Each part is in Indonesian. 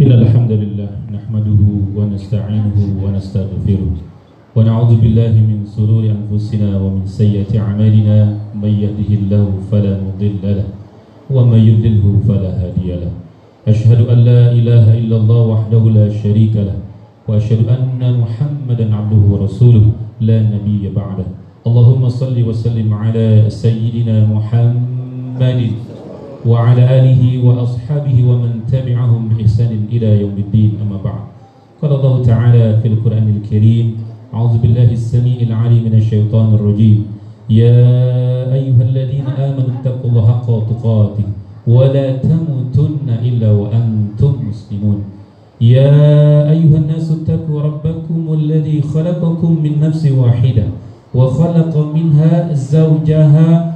إن الحمد لله نحمده ونستعينه ونستغفره ونعوذ بالله من سرور أنفسنا ومن سيئات أعمالنا من يهده الله فلا مضل له ومن يضلله فلا هادي له أشهد أن لا إله إلا الله وحده لا شريك له وأشهد أن محمدا عبده ورسوله لا نبي بعده اللهم صل وسلم على سيدنا محمد وعلى آله وأصحابه ومن تبعهم بإحسان إلى يوم الدين أما بعد. قال الله تعالى في القرآن الكريم أعوذ بالله السميع العليم من الشيطان الرجيم. يا أيها الذين آمنوا اتقوا الله حق تقاته ولا تموتن إلا وأنتم مسلمون. يا أيها الناس اتقوا ربكم الذي خلقكم من نفس واحدة وخلق منها زوجها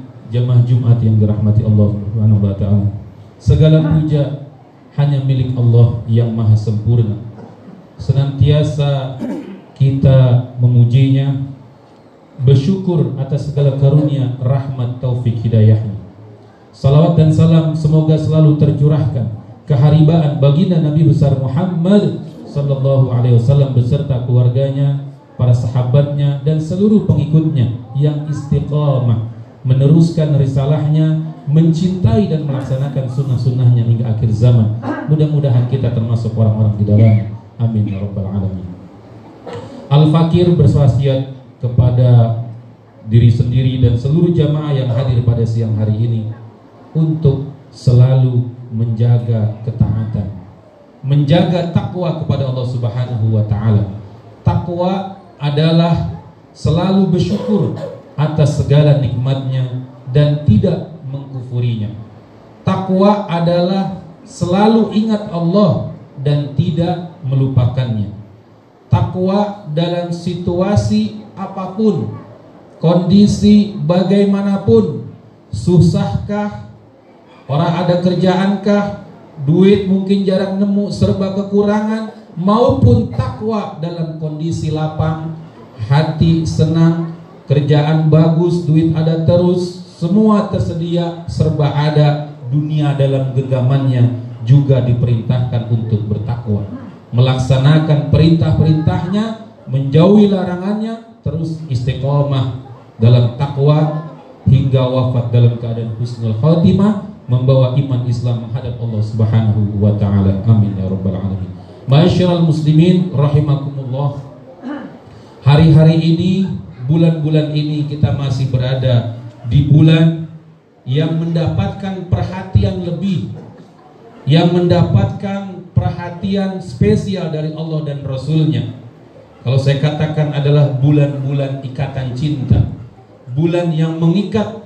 jamaah Jumat yang dirahmati Allah Subhanahu wa taala. Segala puja hanya milik Allah yang maha sempurna. Senantiasa kita memujinya, bersyukur atas segala karunia, rahmat, taufik, hidayahnya. Salawat dan salam semoga selalu tercurahkan keharibaan baginda Nabi besar Muhammad sallallahu alaihi wasallam beserta keluarganya, para sahabatnya dan seluruh pengikutnya yang istiqamah meneruskan risalahnya, mencintai dan melaksanakan sunnah-sunnahnya hingga akhir zaman. Mudah-mudahan kita termasuk orang-orang di dalamnya. Amin ya rabbal alamin. Al-Fakir berwasiat kepada diri sendiri dan seluruh jamaah yang hadir pada siang hari ini untuk selalu menjaga ketaatan, menjaga takwa kepada Allah Subhanahu wa taala. Takwa adalah selalu bersyukur atas segala nikmatnya dan tidak mengkufurinya. Takwa adalah selalu ingat Allah dan tidak melupakannya. Takwa dalam situasi apa pun, kondisi bagaimanapun, susahkah, orang ada kerjaankah, duit mungkin jarang nemu, serba kekurangan, maupun takwa dalam kondisi lapang, hati senang, kerjaan bagus, duit ada terus, semua tersedia, serba ada, dunia dalam genggamannya juga diperintahkan untuk bertakwa, melaksanakan perintah-perintahnya, menjauhi larangannya, terus istiqomah dalam takwa hingga wafat dalam keadaan husnul khatimah, membawa iman Islam menghadap Allah Subhanahu wa taala. Amin ya rabbal alamin. Ma'asyiral muslimin rahimakumullah. Hari-hari ini, bulan-bulan ini kita masih berada di bulan yang mendapatkan perhatian lebih yang mendapatkan perhatian spesial dari Allah dan Rasulnya. Kalau saya katakan adalah bulan-bulan ikatan cinta bulan yang mengikat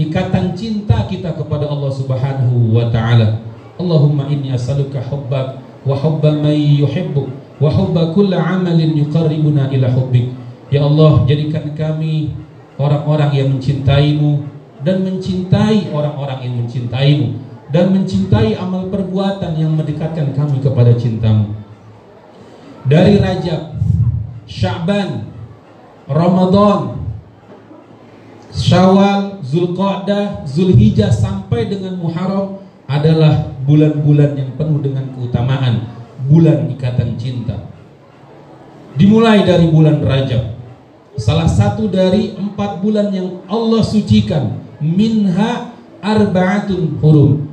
ikatan cinta kita kepada Allah Subhanahu wa taala. Allahumma inni as'aluka hubbak wa hubba man yuhibbuk wa hubba kulli amalin yuqarribuna ila hubbik ya Allah jadikan kami orang-orang yang mencintaimu dan mencintai orang-orang yang mencintaimu dan mencintai amal perbuatan yang mendekatkan kami kepada cintamu. Dari Rajab Sya'ban Ramadan Syawal Zulqa'dah Zulhijjah sampai dengan Muharram adalah bulan-bulan yang penuh dengan keutamaan bulan ikatan cinta. Dimulai dari bulan Rajab salah satu dari empat bulan yang Allah sucikan minha arba'atun hurum.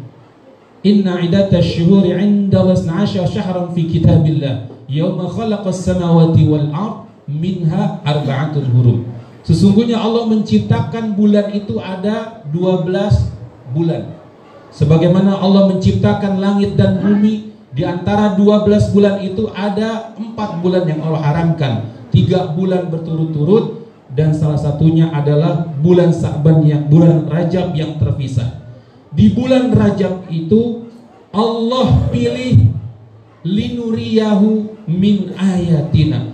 Inna idata syuhuri inda wasna syahran fi kitabillah. Yawma khalaqas samawati wal ard minha arba'atun hurum. Sesungguhnya Allah menciptakan bulan itu ada 12 bulan. Sebagaimana Allah menciptakan langit dan bumi di antara 12 bulan itu ada empat bulan yang Allah haramkan tiga bulan berturut-turut dan salah satunya adalah bulan Sa'ban yang bulan Rajab yang terpisah. Di bulan Rajab itu Allah pilih linuriyahu min ayatina.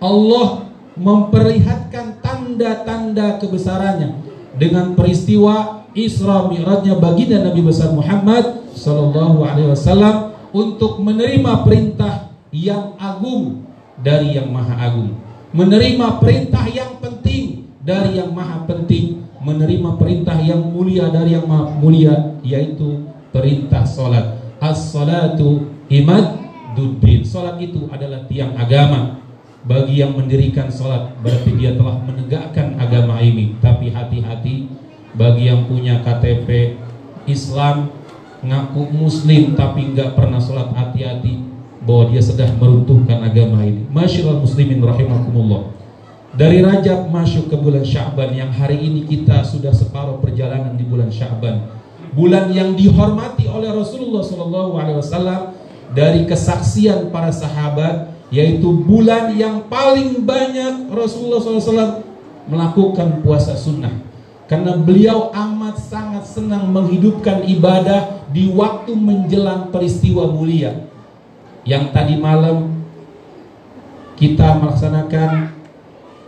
Allah memperlihatkan tanda-tanda kebesarannya dengan peristiwa Isra Mi'rajnya baginda Nabi besar Muhammad sallallahu alaihi wasallam untuk menerima perintah yang agung dari yang maha agung, menerima perintah yang penting dari yang maha penting, menerima perintah yang mulia dari yang maha mulia yaitu perintah salat. As-salatu imad duddin. Salat itu adalah tiang agama. Bagi yang mendirikan sholat berarti dia telah menegakkan agama ini. Tapi hati-hati bagi yang punya KTP Islam ngaku muslim tapi nggak pernah sholat hati-hati bahwa dia sedang meruntuhkan agama ini. Masyarakat muslimin rahimakumullah. Dari Rajab masuk ke bulan Sya'ban yang hari ini kita sudah separuh perjalanan di bulan Sya'ban bulan yang dihormati oleh Rasulullah SAW dari kesaksian para sahabat yaitu bulan yang paling banyak Rasulullah SAW melakukan puasa sunnah. Karena beliau amat sangat senang menghidupkan ibadah di waktu menjelang peristiwa mulia yang tadi malam kita melaksanakan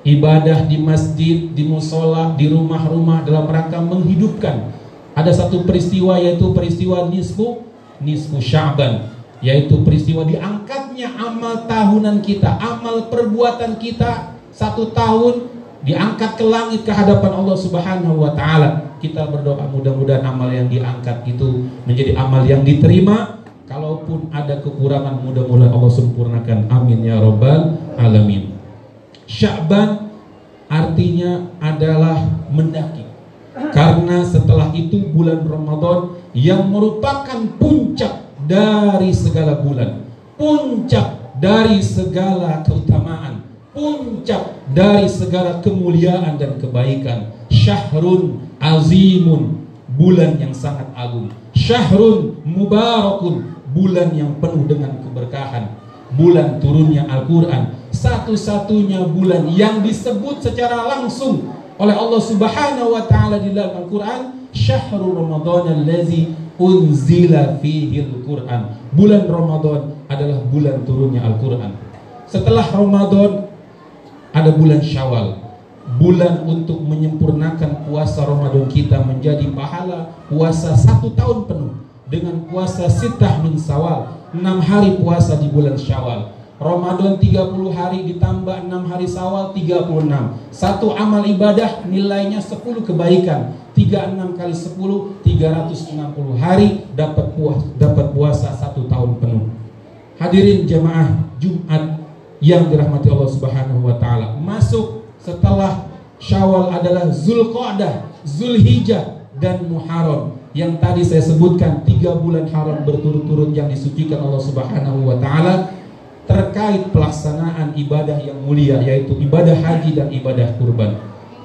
ibadah di masjid, di musola, di rumah-rumah dalam rangka menghidupkan ada satu peristiwa yaitu peristiwa nisfu nisfu Sya'ban yaitu peristiwa diangkatnya amal tahunan kita, amal perbuatan kita satu tahun diangkat ke langit ke hadapan Allah Subhanahu wa taala. Kita berdoa mudah-mudahan amal yang diangkat itu menjadi amal yang diterima. Kalaupun ada kekurangan mudah-mudahan Allah sempurnakan. Amin ya rabbal alamin. Sya'ban artinya adalah mendaki. Karena setelah itu bulan Ramadan yang merupakan puncak dari segala bulan, puncak dari segala keutamaan, puncak dari segala kemuliaan dan kebaikan. Syahrun azimun, bulan yang sangat agung. Syahrun mubarakun, bulan yang penuh dengan keberkahan. Bulan turunnya Al-Quran, satu-satunya bulan yang disebut secara langsung oleh Allah Subhanahu wa taala di dalam Al-Qur'an, syahrul Ramadan allazi unzila fihi Al-Quran. Bulan Ramadan adalah bulan turunnya Al-Quran. Setelah Ramadan ada bulan Syawal. Bulan untuk menyempurnakan puasa Ramadan kita menjadi pahala puasa satu tahun penuh dengan puasa sitah min sawal enam hari puasa di bulan Syawal Ramadan 30 hari ditambah 6 hari Sawal 36. Satu amal ibadah nilainya 10 kebaikan. 36 kali 10 360 hari dapat puas dapat puasa satu tahun penuh. Hadirin jemaah Jumat yang dirahmati Allah Subhanahu wa taala. Masuk setelah Syawal adalah Zulqa'dah, Zulhijjah dan Muharram yang tadi saya sebutkan tiga bulan haram berturut-turut yang disucikan Allah Subhanahu wa taala terkait pelaksanaan ibadah yang mulia yaitu ibadah haji dan ibadah kurban.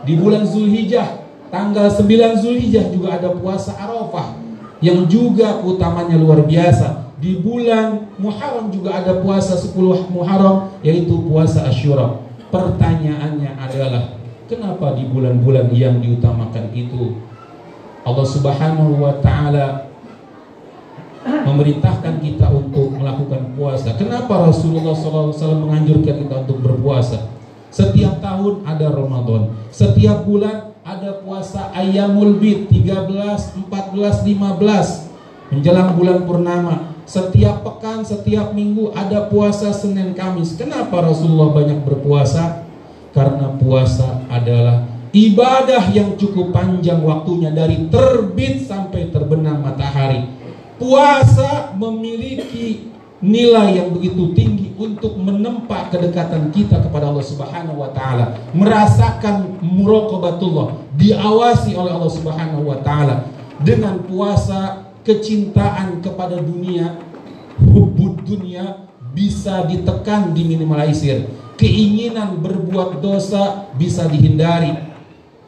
Di bulan Zulhijjah, tanggal 9 Zulhijjah juga ada puasa Arafah yang juga utamanya luar biasa. Di bulan Muharram juga ada puasa 10 Muharram yaitu puasa Asyura. Pertanyaannya adalah kenapa di bulan-bulan yang diutamakan itu Allah Subhanahu wa taala memerintahkan kita untuk melakukan puasa. Kenapa Rasulullah SAW menganjurkan kita untuk berpuasa? Setiap tahun ada Ramadan, setiap bulan ada puasa Ayamul Bid 13, 14, 15 menjelang bulan purnama. Setiap pekan, setiap minggu ada puasa Senin Kamis. Kenapa Rasulullah banyak berpuasa? Karena puasa adalah ibadah yang cukup panjang waktunya dari terbit sampai terbenam matahari Puasa memiliki nilai yang begitu tinggi untuk menempa kedekatan kita kepada Allah Subhanahu wa taala, merasakan muraqabatullah, diawasi oleh Allah Subhanahu wa taala. Dengan puasa kecintaan kepada dunia, hubud dunia bisa ditekan, diminimalisir. Keinginan berbuat dosa bisa dihindari.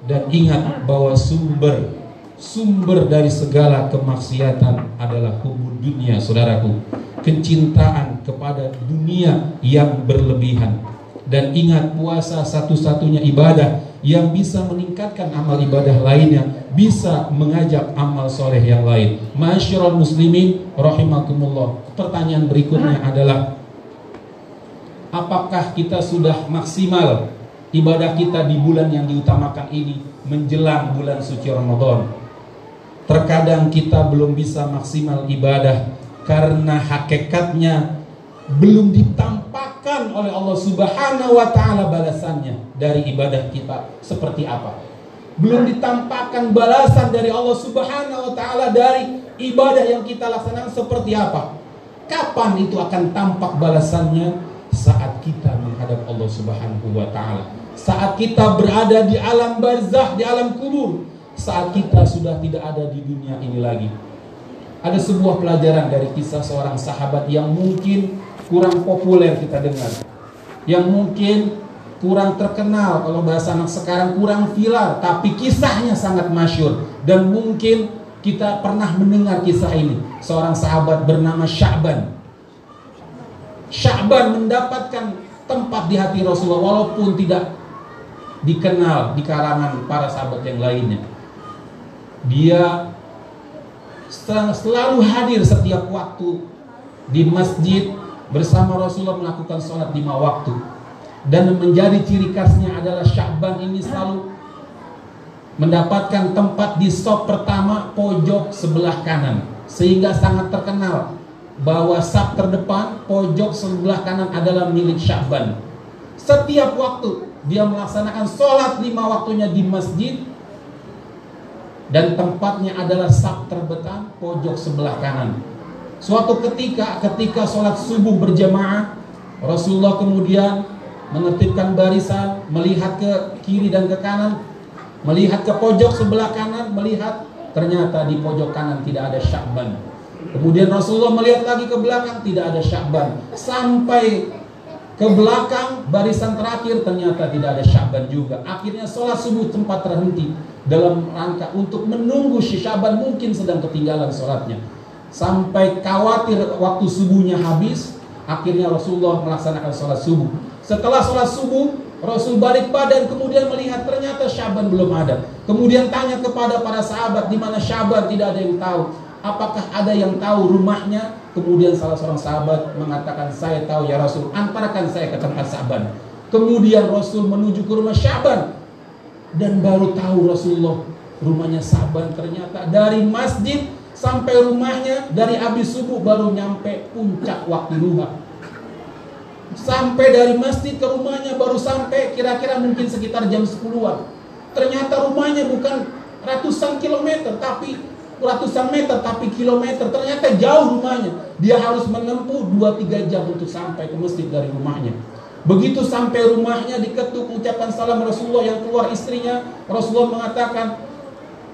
Dan ingat bahwa sumber sumber dari segala kemaksiatan adalah hubud dunia saudaraku kecintaan kepada dunia yang berlebihan dan ingat puasa satu-satunya ibadah yang bisa meningkatkan amal ibadah lainnya bisa mengajak amal soleh yang lain Masyarul muslimin rahimakumullah pertanyaan berikutnya adalah apakah kita sudah maksimal ibadah kita di bulan yang diutamakan ini menjelang bulan suci Ramadan. Terkadang kita belum bisa maksimal ibadah karena hakikatnya belum ditampakkan oleh Allah Subhanahu wa taala balasannya dari ibadah kita seperti apa. Belum ditampakkan balasan dari Allah Subhanahu wa taala dari ibadah yang kita laksanakan seperti apa. Kapan itu akan tampak balasannya? Saat kita menghadap Allah Subhanahu wa taala saat kita berada di alam barzah, di alam kubur, saat kita sudah tidak ada di dunia ini lagi. Ada sebuah pelajaran dari kisah seorang sahabat yang mungkin kurang populer kita dengar. Yang mungkin kurang terkenal kalau bahasa anak sekarang kurang viral, tapi kisahnya sangat masyur dan mungkin kita pernah mendengar kisah ini. Seorang sahabat bernama Sya'ban. Sya'ban mendapatkan tempat di hati Rasulullah walaupun tidak dikenal di kalangan para sahabat yang lainnya. Dia selalu hadir setiap waktu di masjid bersama Rasulullah melakukan sholat lima waktu. Dan menjadi ciri khasnya adalah Sya'ban ini selalu mendapatkan tempat di sop pertama pojok sebelah kanan. Sehingga sangat terkenal bahwa sab terdepan pojok sebelah kanan adalah milik Sya'ban setiap waktu dia melaksanakan sholat lima waktunya di masjid dan tempatnya adalah sab terbetan pojok sebelah kanan. Suatu ketika ketika sholat subuh berjamaah Rasulullah kemudian menertibkan barisan melihat ke kiri dan ke kanan melihat ke pojok sebelah kanan melihat ternyata di pojok kanan tidak ada syakban kemudian Rasulullah melihat lagi ke belakang tidak ada syakban sampai ke belakang barisan terakhir ternyata tidak ada Syaban juga. Akhirnya sholat subuh tempat terhenti dalam rangka untuk menunggu si Syaban mungkin sedang ketinggalan sholatnya. Sampai khawatir waktu subuhnya habis, akhirnya Rasulullah melaksanakan sholat subuh. Setelah sholat subuh, Rasul balik badan kemudian melihat ternyata Syaban belum ada. Kemudian tanya kepada para sahabat di mana Syaban tidak ada yang tahu. Apakah ada yang tahu rumahnya? Kemudian salah seorang sahabat mengatakan, saya tahu ya Rasul, antarkan saya ke tempat Syaban. Kemudian Rasul menuju ke rumah Syaban. Dan baru tahu Rasulullah rumahnya Syaban ternyata dari masjid sampai rumahnya dari habis subuh baru nyampe puncak waktu duha. Sampai dari masjid ke rumahnya baru sampai kira-kira mungkin sekitar jam 10-an. Ternyata rumahnya bukan ratusan kilometer tapi ratusan meter tapi kilometer ternyata jauh rumahnya dia harus menempuh 2-3 jam untuk sampai ke masjid dari rumahnya begitu sampai rumahnya diketuk ucapan salam Rasulullah yang keluar istrinya Rasulullah mengatakan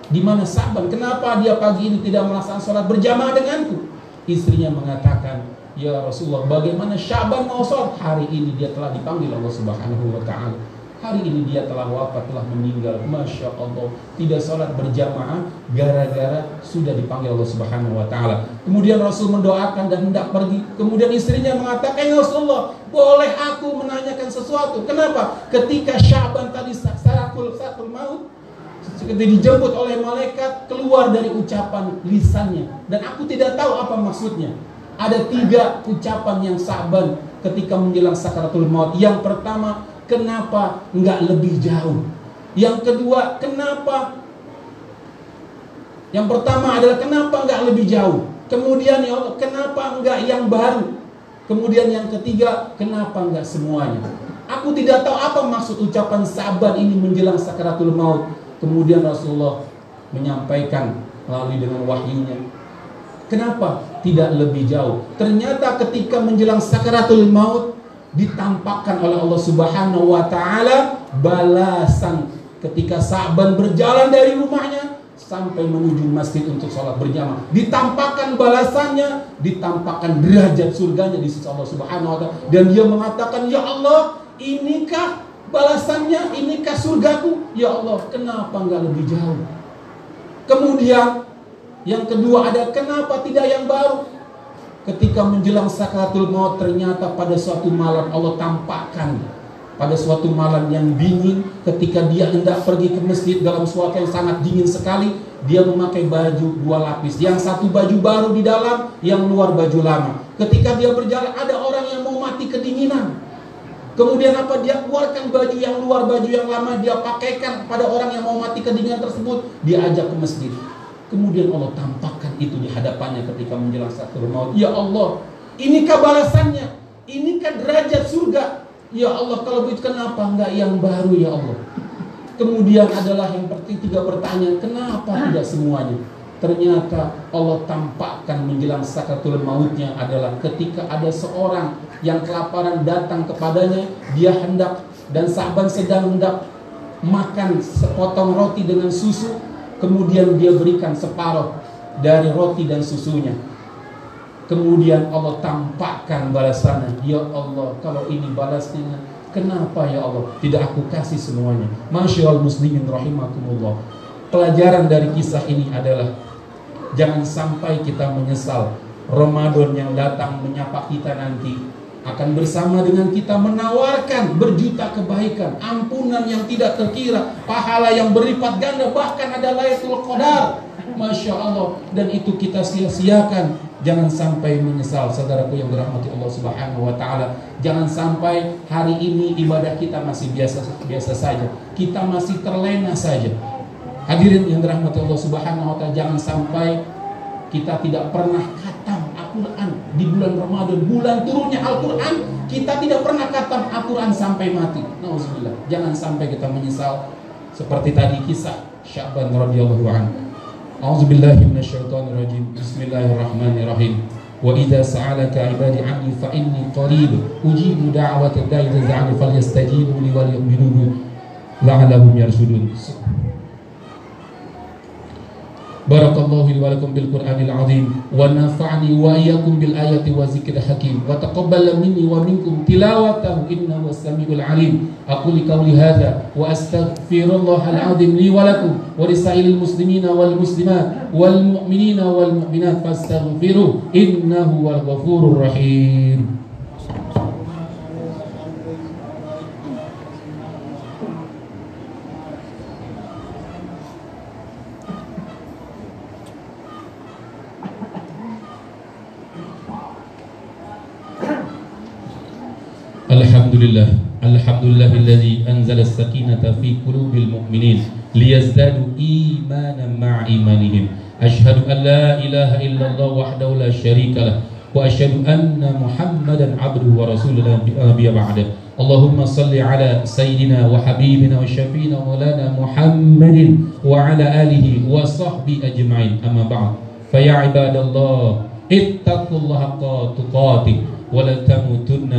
di mana Saban kenapa dia pagi ini tidak melaksanakan sholat berjamaah denganku istrinya mengatakan ya Rasulullah bagaimana Syaban mau sholat hari ini dia telah dipanggil Allah Subhanahu wa taala Hari ini dia telah wafat, telah meninggal. Masya Allah. Tidak sholat berjamaah gara-gara sudah dipanggil Allah Subhanahu Wa Taala. Kemudian Rasul mendoakan dan hendak pergi. Kemudian istrinya mengatakan, Ya Rasulullah, boleh aku menanyakan sesuatu. Kenapa? Ketika Syaban tadi sakul sakul maut, ketika dijemput oleh malaikat keluar dari ucapan lisannya dan aku tidak tahu apa maksudnya ada tiga ucapan yang saban ketika menjelang sakaratul maut yang pertama Kenapa nggak lebih jauh? Yang kedua, kenapa? Yang pertama adalah kenapa nggak lebih jauh? Kemudian ya Allah, kenapa nggak yang baru? Kemudian yang ketiga, kenapa nggak semuanya? Aku tidak tahu apa maksud ucapan sabar ini menjelang sakaratul maut. Kemudian Rasulullah menyampaikan melalui dengan wahyunya. Kenapa tidak lebih jauh? Ternyata ketika menjelang sakaratul maut, ditampakkan oleh Allah Subhanahu wa taala balasan ketika Sa'ban berjalan dari rumahnya sampai menuju masjid untuk sholat berjamaah ditampakkan balasannya ditampakkan derajat surganya di sisi Allah Subhanahu wa taala dan dia mengatakan ya Allah inikah balasannya inikah surgaku ya Allah kenapa enggak lebih jauh kemudian yang kedua ada kenapa tidak yang baru ketika menjelang sakaratul maut ternyata pada suatu malam Allah tampakkan pada suatu malam yang dingin ketika dia hendak pergi ke masjid dalam suatu yang sangat dingin sekali dia memakai baju dua lapis. Yang satu baju baru di dalam, yang luar baju lama. Ketika dia berjalan, ada orang yang mau mati kedinginan. Kemudian apa? Dia keluarkan baju yang luar, baju yang lama, dia pakaikan pada orang yang mau mati kedinginan tersebut. Dia ajak ke masjid. Kemudian Allah tampakkan itu di hadapannya ketika menjelang satu maut. Ya Allah, inikah balasannya? Inikah derajat surga? Ya Allah, kalau begitu kenapa enggak yang baru ya Allah? Kemudian adalah yang tiga pertanyaan, kenapa tidak semuanya? Ternyata Allah tampakkan menjelang sakatul mautnya adalah ketika ada seorang yang kelaparan datang kepadanya, dia hendak dan sahabat sedang hendak makan sepotong roti dengan susu, kemudian dia berikan separuh dari roti dan susunya. Kemudian Allah tampakkan balasannya, ya Allah, kalau ini balasnya Kenapa ya Allah tidak aku kasih semuanya? Masya Allah muslimin rahimakumullah. Pelajaran dari kisah ini adalah jangan sampai kita menyesal Ramadan yang datang menyapa kita nanti akan bersama dengan kita menawarkan berjuta kebaikan, ampunan yang tidak terkira, pahala yang berlipat ganda, bahkan ada Lailatul Qadar. Masya Allah. Dan itu kita sia-siakan. Jangan sampai menyesal saudaraku yang dirahmati Allah Subhanahu wa taala. Jangan sampai hari ini ibadah kita masih biasa biasa saja. Kita masih terlena saja. Hadirin yang dirahmati Allah Subhanahu wa taala jangan sampai kita tidak pernah Al-Quran di bulan Ramadan, bulan turunnya Al-Quran, kita tidak pernah kata Al-Quran sampai mati. Nauzubillah. Jangan sampai kita menyesal seperti tadi kisah Syaban radhiyallahu anhu. A'udzubillahi minasyaitonirrajim. Bismillahirrahmanirrahim. Wa idza sa'alaka 'ibadi 'anni fa inni qarib ujibu da'wata da'i dza'ani falyastajibu li wal yu'minu la'allahum yarsudun. بارك الله لي ولكم بالقرآن العظيم ونفعني وإياكم بالآيات والذكر الحكيم وتقبل مني ومنكم تلاوته إنه السميع العليم. أقول قولي هذا وأستغفر الله العظيم لي ولكم ولسائر المسلمين والمسلمات والمؤمنين والمؤمنات فاستغفروه إنه هو الغفور الرحيم. الحمد لله الحمد لله الذي أنزل السكينة في قلوب المؤمنين ليزدادوا إيمانا مع إيمانهم. أشهد أن لا إله إلا الله وحده لا شريك له وأشهد أن محمدا عبده ورسوله نبي بعده اللهم صل على سيدنا وحبيبنا وشفينا مولانا محمد وعلى آله وصحبه أجمعين. أما بعد فيا عباد الله اتقوا الله حق تقاته ولا تموتن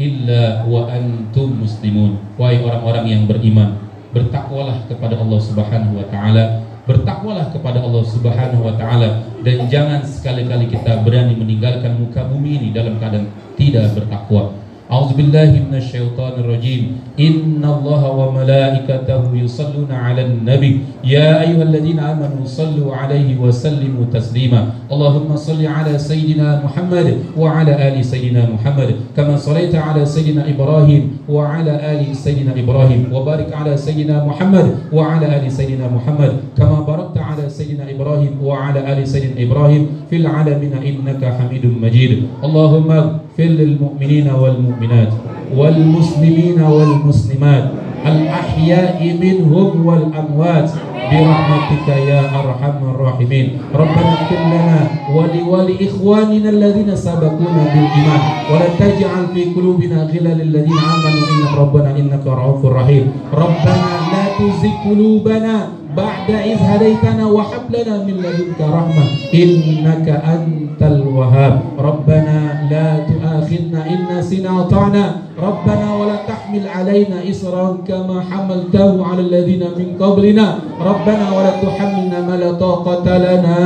illa wa antum muslimun. Wahai orang-orang yang beriman bertakwalah kepada Allah Subhanahu wa taala. Bertakwalah kepada Allah Subhanahu wa taala. Dan jangan sekali-kali kita berani meninggalkan muka bumi ini dalam keadaan tidak bertakwa أعوذ بالله من الشيطان الرجيم. إن الله وملائكته يصلون على النبي. يا أيها الذين آمنوا صلوا عليه وسلموا تسليما. اللهم صل على سيدنا محمد وعلى آل سيدنا محمد. كما صليت على سيدنا إبراهيم وعلى آل سيدنا إبراهيم. وبارك على سيدنا محمد وعلى آل سيدنا محمد. كما باركت على سيدنا إبراهيم وعلى آل سيدنا إبراهيم في العالمين إنك حميد مجيد. اللهم اغفر للمؤمنين والمؤمنات والمسلمين والمسلمات الأحياء منهم والأموات برحمتك يا أرحم الراحمين. ربنا اغفر لنا ولولإخواننا الذين سبقونا بالإيمان ولا تجعل في قلوبنا غلا للذين آمنوا. إنك ربنا إنك رؤوف رحيم. ربنا لا تزغ قلوبنا بعد إذ هديتنا وهب لنا من لدنك رحمة إنك أنت الوهاب. ربنا لا تؤاخذنا إن نسينا وطعنا ربنا ولا تحمل علينا إصرا كما حملته على الذين من قبلنا. ربنا ولا تحملنا ما لا طاقة لنا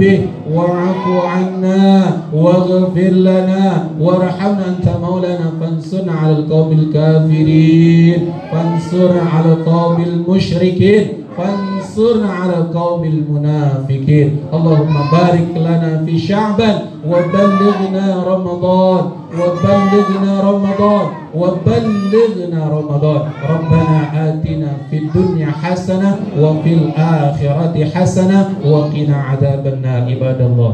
به. واعف عنا واغفر لنا. وارحمنا أنت مولانا فانصرنا على القوم الكافرين. فانصرنا على القوم المشركين. فانصرنا على القوم المنافقين. اللهم بارك لنا في شعبان وبلغنا رمضان وبلغنا رمضان وبلغنا رمضان. ربنا آتنا في الدنيا حسنة وفي الآخرة حسنة وقنا عذاب النار عباد الله.